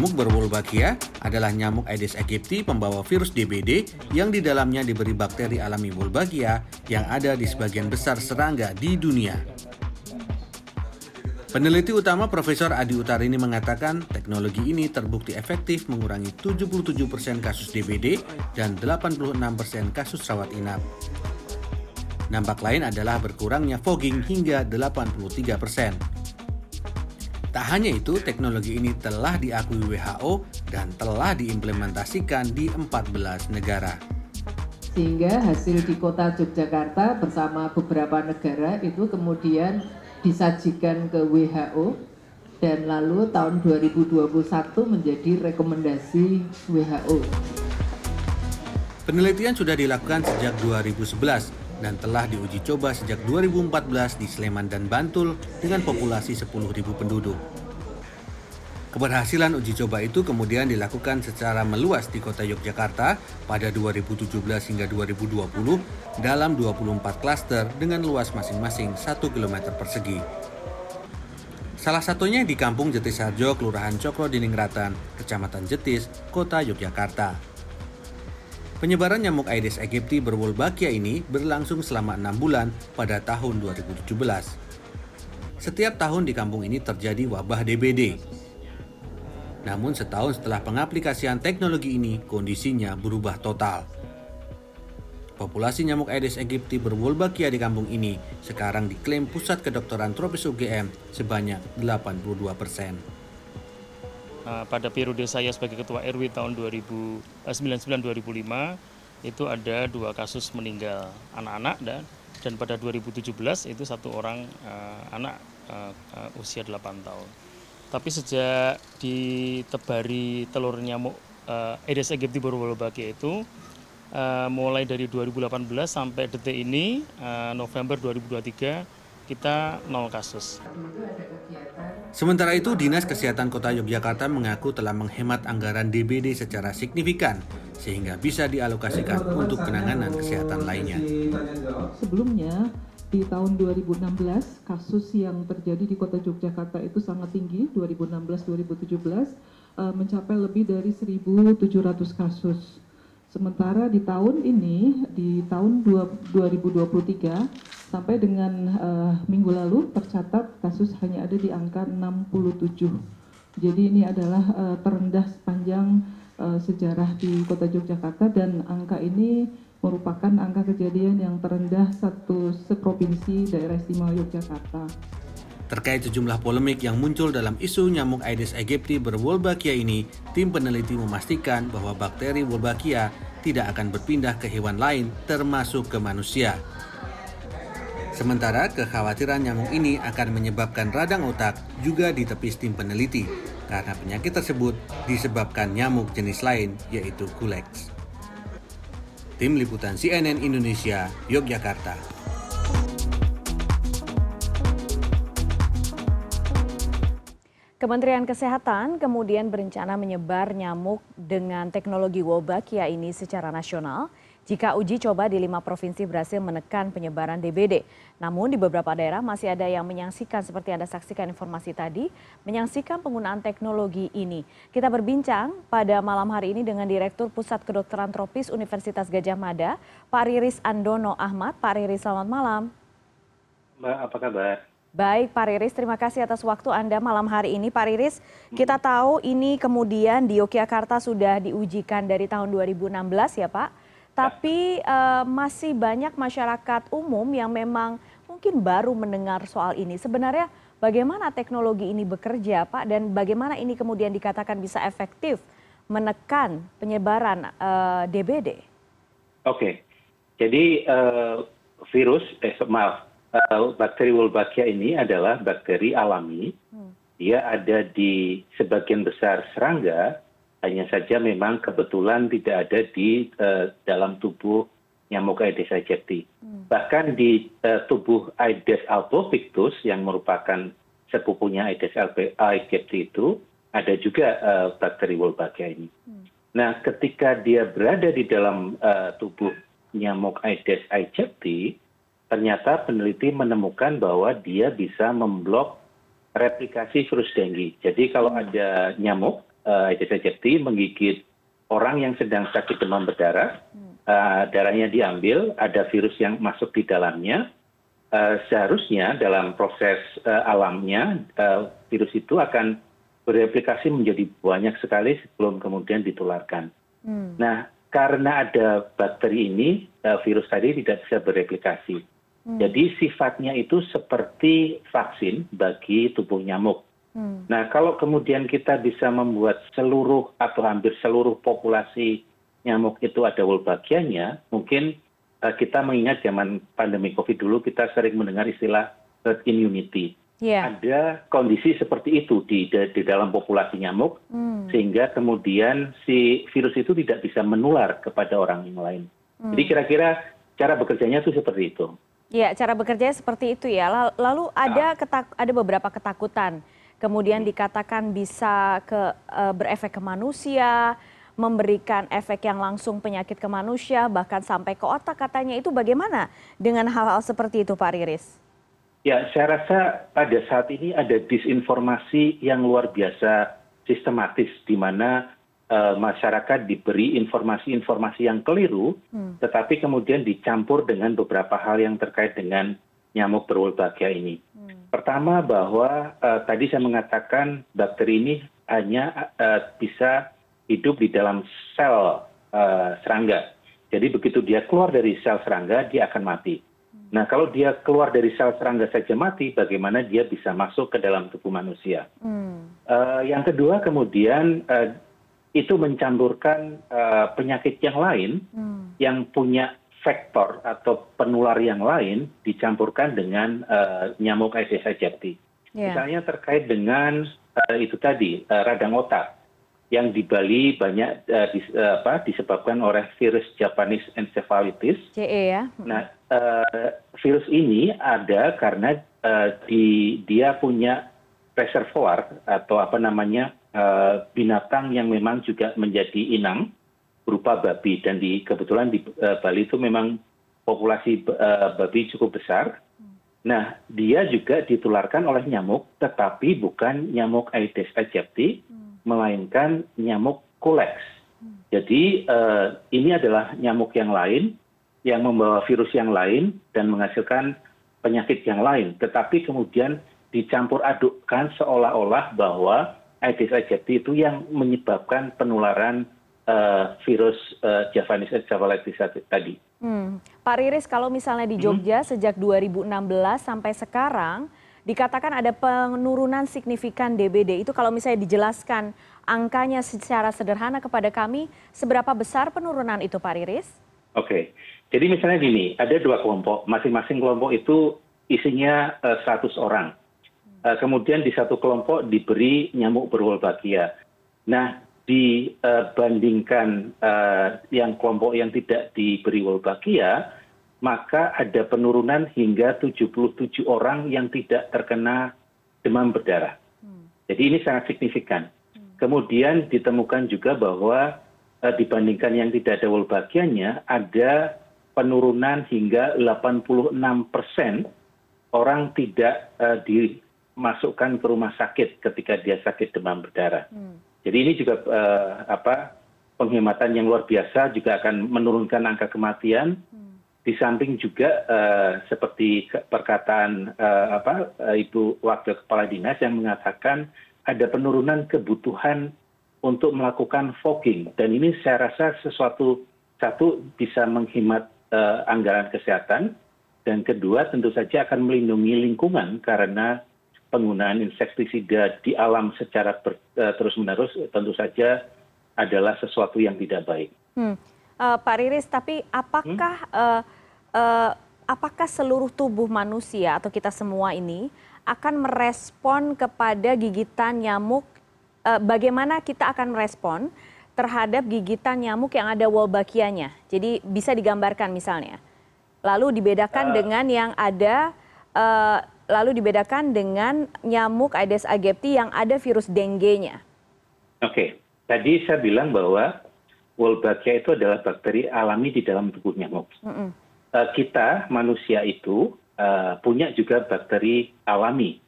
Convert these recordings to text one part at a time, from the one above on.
Nyamuk berwolbachia adalah nyamuk Aedes aegypti pembawa virus DBD yang di dalamnya diberi bakteri alami Wolbachia yang ada di sebagian besar serangga di dunia. Peneliti utama Profesor Adi Utarini mengatakan teknologi ini terbukti efektif mengurangi 77% kasus DBD dan 86% kasus rawat inap. Nampak lain adalah berkurangnya fogging hingga 83 persen. Tak hanya itu, teknologi ini telah diakui WHO dan telah diimplementasikan di 14 negara. Sehingga hasil di kota Yogyakarta bersama beberapa negara itu kemudian disajikan ke WHO dan lalu tahun 2021 menjadi rekomendasi WHO. Penelitian sudah dilakukan sejak 2011 dan telah diuji coba sejak 2014 di Sleman dan Bantul dengan populasi 10.000 penduduk. Keberhasilan uji coba itu kemudian dilakukan secara meluas di kota Yogyakarta pada 2017 hingga 2020 dalam 24 klaster dengan luas masing-masing 1 km persegi. Salah satunya di Kampung Jetisarjo, Kelurahan Cokro Diningratan, Kecamatan Jetis, Kota Yogyakarta. Penyebaran nyamuk Aedes aegypti berwolbachia ini berlangsung selama enam bulan pada tahun 2017. Setiap tahun di kampung ini terjadi wabah DBD. Namun setahun setelah pengaplikasian teknologi ini, kondisinya berubah total. Populasi nyamuk Aedes aegypti berwolbachia di kampung ini sekarang diklaim Pusat Kedokteran Tropis UGM sebanyak 82 persen. Eh, pada periode saya sebagai ketua RW tahun 2099-2005 eh, itu ada dua kasus meninggal anak-anak dan dan pada 2017 itu satu orang uh, anak uh, uh, usia 8 tahun. Tapi sejak ditebari telur nyamuk uh, Aedes aegypti Borobolobakia itu uh, mulai dari 2018 sampai detik ini uh, November 2023 kita nol kasus. Sementara itu, Dinas Kesehatan Kota Yogyakarta mengaku telah menghemat anggaran DBD secara signifikan sehingga bisa dialokasikan untuk penanganan kesehatan lainnya. Sebelumnya, di tahun 2016 kasus yang terjadi di Kota Yogyakarta itu sangat tinggi 2016-2017 eh, mencapai lebih dari 1.700 kasus. Sementara di tahun ini di tahun 2023 sampai dengan uh, minggu lalu tercatat kasus hanya ada di angka 67. Jadi ini adalah uh, terendah sepanjang uh, sejarah di Kota Yogyakarta dan angka ini merupakan angka kejadian yang terendah satu seprovinsi daerah istimewa Yogyakarta. Terkait sejumlah polemik yang muncul dalam isu nyamuk Aedes aegypti berwolbachia ini, tim peneliti memastikan bahwa bakteri Wolbachia tidak akan berpindah ke hewan lain termasuk ke manusia. Sementara kekhawatiran nyamuk ini akan menyebabkan radang otak juga ditepis tim peneliti karena penyakit tersebut disebabkan nyamuk jenis lain yaitu Culex. Tim Liputan CNN Indonesia, Yogyakarta. Kementerian Kesehatan kemudian berencana menyebar nyamuk dengan teknologi Wolbachia ini secara nasional jika uji coba di lima provinsi berhasil menekan penyebaran DBD. Namun di beberapa daerah masih ada yang menyaksikan seperti Anda saksikan informasi tadi, menyaksikan penggunaan teknologi ini. Kita berbincang pada malam hari ini dengan Direktur Pusat Kedokteran Tropis Universitas Gajah Mada, Pak Riris Andono Ahmad. Pak Riris, selamat malam. Mbak, apa kabar? Baik Pak Riris, terima kasih atas waktu Anda malam hari ini. Pak Riris, kita tahu ini kemudian di Yogyakarta sudah diujikan dari tahun 2016 ya Pak tapi uh, masih banyak masyarakat umum yang memang mungkin baru mendengar soal ini. Sebenarnya bagaimana teknologi ini bekerja, Pak, dan bagaimana ini kemudian dikatakan bisa efektif menekan penyebaran uh, eh, DBD? Oke, jadi uh, virus, eh, maaf, bakteri Wolbachia ini adalah bakteri alami. Hmm. Dia ada di sebagian besar serangga, hanya saja memang kebetulan tidak ada di uh, dalam tubuh nyamuk Aedes aegypti. Hmm. Bahkan di uh, tubuh Aedes albopictus yang merupakan sepupunya Aedes aegypti itu ada juga uh, bakteri Wolbachia ini. Hmm. Nah, ketika dia berada di dalam uh, tubuh nyamuk Aedes aegypti, ternyata peneliti menemukan bahwa dia bisa memblok replikasi virus dengue. Jadi kalau hmm. ada nyamuk aedes aegypti menggigit orang yang sedang sakit demam berdarah darahnya diambil ada virus yang masuk di dalamnya seharusnya dalam proses alamnya virus itu akan bereplikasi menjadi banyak sekali sebelum kemudian ditularkan nah karena ada bakteri ini virus tadi tidak bisa bereplikasi jadi sifatnya itu seperti vaksin bagi tubuh nyamuk. Nah kalau kemudian kita bisa membuat seluruh atau hampir seluruh populasi nyamuk itu ada wolbachianya mungkin kita mengingat zaman pandemi covid dulu kita sering mendengar istilah herd immunity. Ada kondisi seperti itu di dalam populasi nyamuk sehingga kemudian si virus itu tidak bisa menular kepada orang yang lain. Jadi kira kira cara bekerjanya itu seperti itu ya cara bekerjanya seperti itu ya. Lalu ada beberapa ketakutan. Kemudian dikatakan bisa berefek ke manusia memberikan efek yang langsung penyakit ke manusia bahkan sampai ke otak katanya. Itu bagaimana dengan hal hal seperti itu Pak Riris? Ya saya rasa pada saat ini ada disinformasi yang luar biasa sistematis di mana masyarakat diberi informasi-informasi yang keliru tetapi kemudian dicampur dengan beberapa hal yang terkait dengan nyamuk berwolbachia ini. Pertama bahwa tadi saya mengatakan bakteri ini hanya bisa hidup di dalam sel serangga. Jadi begitu dia keluar dari sel serangga dia akan mati. Nah kalau dia keluar dari sel serangga saja mati bagaimana dia bisa masuk ke dalam tubuh manusia? Yang kedua kemudian itu mencampurkan penyakit yang lain yang punya faktor atau penular yang lain dicampurkan dengan nyamuk aedes aegypti. Misalnya terkait dengan itu tadi radang otak yang di bali banyak disebabkan oleh virus japanese encephalitis. Nah virus ini ada karena dia punya reservoir atau apa namanya binatang yang memang juga menjadi inang berupa babi. Dan kebetulan di bali itu memang populasi babi cukup besar. Nah dia juga ditularkan oleh nyamuk tetapi bukan nyamuk aedes aegypti melainkan nyamuk kulex jadi ini adalah nyamuk yang lain yang membawa virus yang lain dan menghasilkan penyakit yang lain. Tetapi kemudian dicampur adukkan seolah olah bahwa aedes aegypti itu yang menyebabkan penularan virus japanese encephalitis tadi. Pak Riris kalau misalnya di Jogja sejak 2016 sampai sekarang dikatakan ada penurunan signifikan DBD itu kalau misalnya dijelaskan angkanya secara sederhana kepada kami seberapa besar penurunan itu Pak Riris? Oke, jadi misalnya gini, ada dua kelompok, masing-masing kelompok itu isinya seratus orang. Kemudian di satu kelompok diberi nyamuk berwolbachia. Nah, dibandingkan yang kelompok yang tidak diberi wolbachia, maka ada penurunan hingga 77 orang yang tidak terkena demam berdarah. Jadi ini sangat signifikan. Kemudian ditemukan juga bahwa dibandingkan yang tidak ada wolbachianya, ada penurunan hingga 86 persen orang tidak dimasukkan ke rumah sakit ketika dia sakit demam berdarah. Jadi ini juga penghematan yang luar biasa juga akan menurunkan angka kematian. Di samping juga seperti perkataan Ibu Wakil Kepala Dinas yang mengatakan ada penurunan kebutuhan untuk melakukan fogging. Dan ini saya rasa sesuatu satu bisa menghemat anggaran kesehatan dan kedua tentu saja akan melindungi lingkungan karena penggunaan insektisida di alam secara terus menerus tentu saja adalah sesuatu yang tidak baik. Pak Riris, tapi apakah apakah seluruh tubuh manusia atau kita semua ini akan merespon kepada gigitan nyamuk? Bagaimana kita akan merespon terhadap gigitan nyamuk yang ada wolbachianya? Jadi bisa digambarkan misalnya. Lalu dibedakan dengan yang ada lalu dibedakan dengan nyamuk aedes aegypti yang ada virus dengue-nya. Oke, tadi saya bilang bahwa Wolbachia itu adalah bakteri alami di dalam tubuh nyamuk. Kita manusia itu punya juga bakteri alami.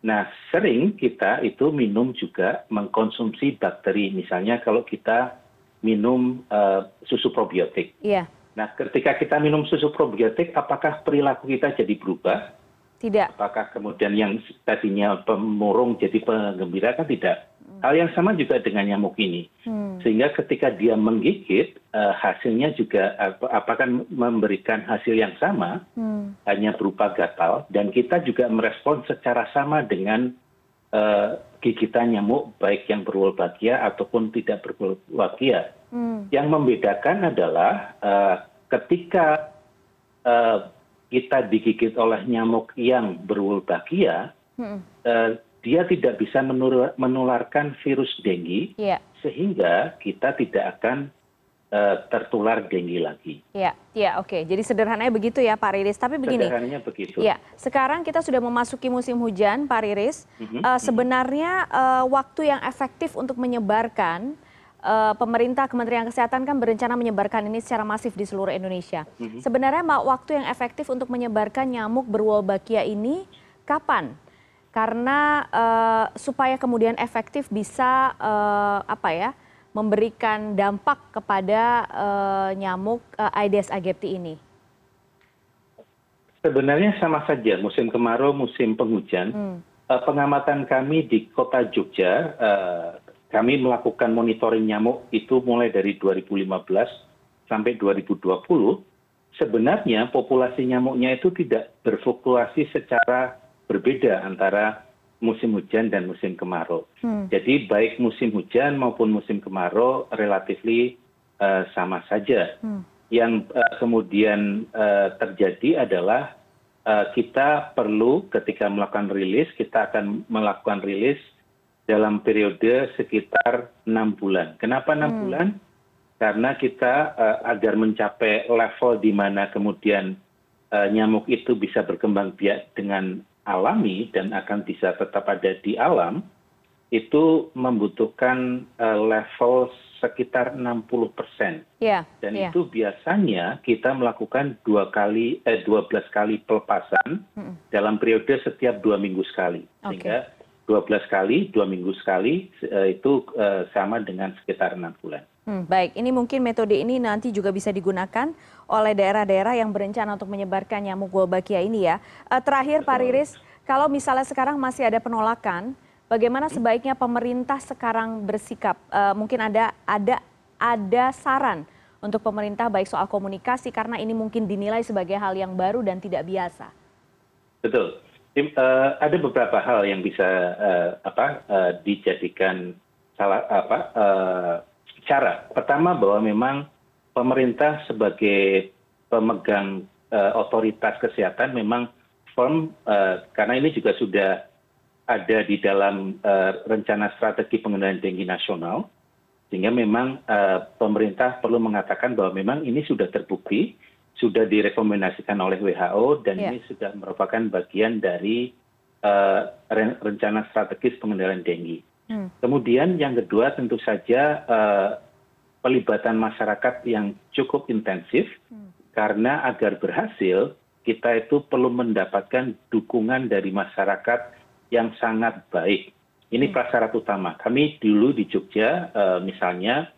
nah sering kita itu minum juga mengkonsumsi bakteri misalnya kalau kita minum uh, susu probiotik Iya, nah ketika kita minum susu probiotik apakah perilaku kita jadi berubah. Apakah kemudian yang tadinya pemurung jadi penggembira kan tidak hal yang sama juga dengan nyamuk ini Hmm. sehingga ketika dia menggigit eh, hasilnya juga ap- apakah memberikan hasil yang sama Hmm. hanya berupa gatal dan kita juga merespon secara sama dengan eh, gigitan nyamuk baik yang berwolbakia ataupun tidak berwolbakia Hmm. yang membedakan adalah eh, ketika kita digigit oleh nyamuk yang berwolbakia Hmm. eh, dia tidak bisa menularkan virus dengue Iya, sehingga kita tidak akan eh, tertular dengue lagi. iya, iya. Oke, jadi sederhananya begitu ya Pak Riris. Tapi begini, Sederhananya begitu. ya sekarang kita sudah memasuki musim hujan, Pak Riris. Mhm, Eh, sebenarnya eh, waktu yang efektif untuk menyebarkan eh, pemerintah Kementerian Kesehatan kan berencana menyebarkan ini secara masif di seluruh Indonesia. Mhm. Sebenarnya waktu yang efektif untuk menyebarkan nyamuk berwolbakia ini kapan? Karena eh, supaya kemudian efektif bisa eh, apa ya memberikan dampak kepada eh, nyamuk eh, Aedes aegypti ini. Sebenarnya sama saja musim kemarau, musim penghujan. Hmm. Pengamatan kami di kota Jogja, kami melakukan monitoring nyamuk itu mulai dari 2015 sampai 2020. Sebenarnya populasi nyamuknya itu tidak berfluktuasi secara berbeda antara musim hujan dan musim kemarau. Hmm. Jadi baik musim hujan maupun musim kemarau relatifly eh, sama saja. Hmm. Yang eh, kemudian eh, terjadi adalah eh, kita perlu ketika melakukan rilis, kita akan melakukan rilis dalam periode sekitar enam bulan. Kenapa enam Hmm. bulan? Karena kita eh, agar mencapai level di mana kemudian eh, nyamuk itu bisa berkembang biak dengan alami dan akan bisa tetap ada di alam, itu membutuhkan eh, level sekitar 60 persen. Ya, Dan ya. itu biasanya kita melakukan dua kali, eh, 12 kali pelepasan Mm-mm. dalam periode setiap dua minggu sekali. Oke. Sehingga 12 kali, dua minggu sekali, eh, itu eh, sama dengan sekitar enam bulan. Hmm, baik, ini mungkin metode ini nanti juga bisa digunakan oleh daerah-daerah yang berencana untuk menyebarkan nyamuk Wolbachia ini ya. Eh, terakhir Pak. Riris, kalau misalnya sekarang masih ada penolakan, bagaimana sebaiknya pemerintah sekarang bersikap? Mungkin ada ada ada saran untuk pemerintah baik soal komunikasi karena ini mungkin dinilai sebagai hal yang baru dan tidak biasa. Betul. Eh, ada beberapa hal yang bisa eh, eh, dijadikan cara. Pertama bahwa memang pemerintah sebagai pemegang otoritas kesehatan memang firm karena ini juga sudah ada di dalam rencana strategi pengendalian tinggi nasional sehingga memang pemerintah perlu mengatakan bahwa memang ini sudah terbukti sudah direkomendasikan oleh WHO dan Ya. ini sudah merupakan bagian dari eh, ren- rencana strategis pengendalian dengue. Hmm. Kemudian yang kedua tentu saja eh, pelibatan masyarakat yang cukup intensif Hmm. karena agar berhasil kita itu perlu mendapatkan dukungan dari masyarakat yang sangat baik. Ini prasyarat utama. Kami dulu di Jogja eh, misalnya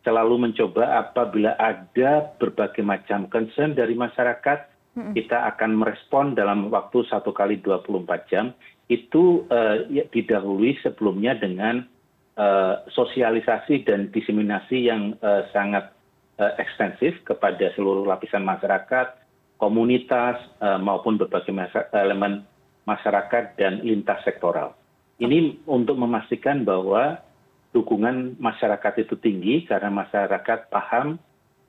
selalu mencoba apabila ada berbagai macam concern dari masyarakat, kita akan merespon dalam waktu satu kali 24 jam. Itu eh, ya, didahului sebelumnya dengan eh, sosialisasi dan diseminasi yang eh, sangat ekstensif kepada seluruh lapisan masyarakat, komunitas maupun berbagai elemen masyarakat dan lintas sektoral. Ini untuk memastikan bahwa dukungan masyarakat itu tinggi karena masyarakat paham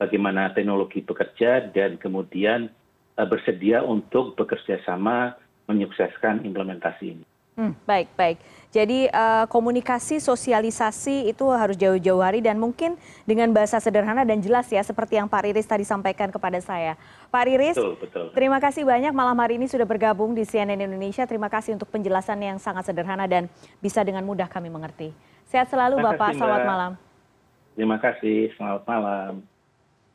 bagaimana teknologi bekerja dan kemudian eh, bersedia untuk bekerja sama menyukseskan implementasi ini. Hmm, baik, baik. Jadi eh, komunikasi, sosialisasi itu harus jauh-jauh hari dan mungkin dengan bahasa sederhana dan jelas ya seperti yang Pak Riris tadi sampaikan kepada saya. Pak Riris, Betul, betul. terima kasih banyak malam hari ini sudah bergabung di CNN Indonesia. Terima kasih untuk penjelasan yang sangat sederhana dan bisa dengan mudah kami mengerti. Sehat selalu Bapak, selamat malam. Terima kasih, selamat malam.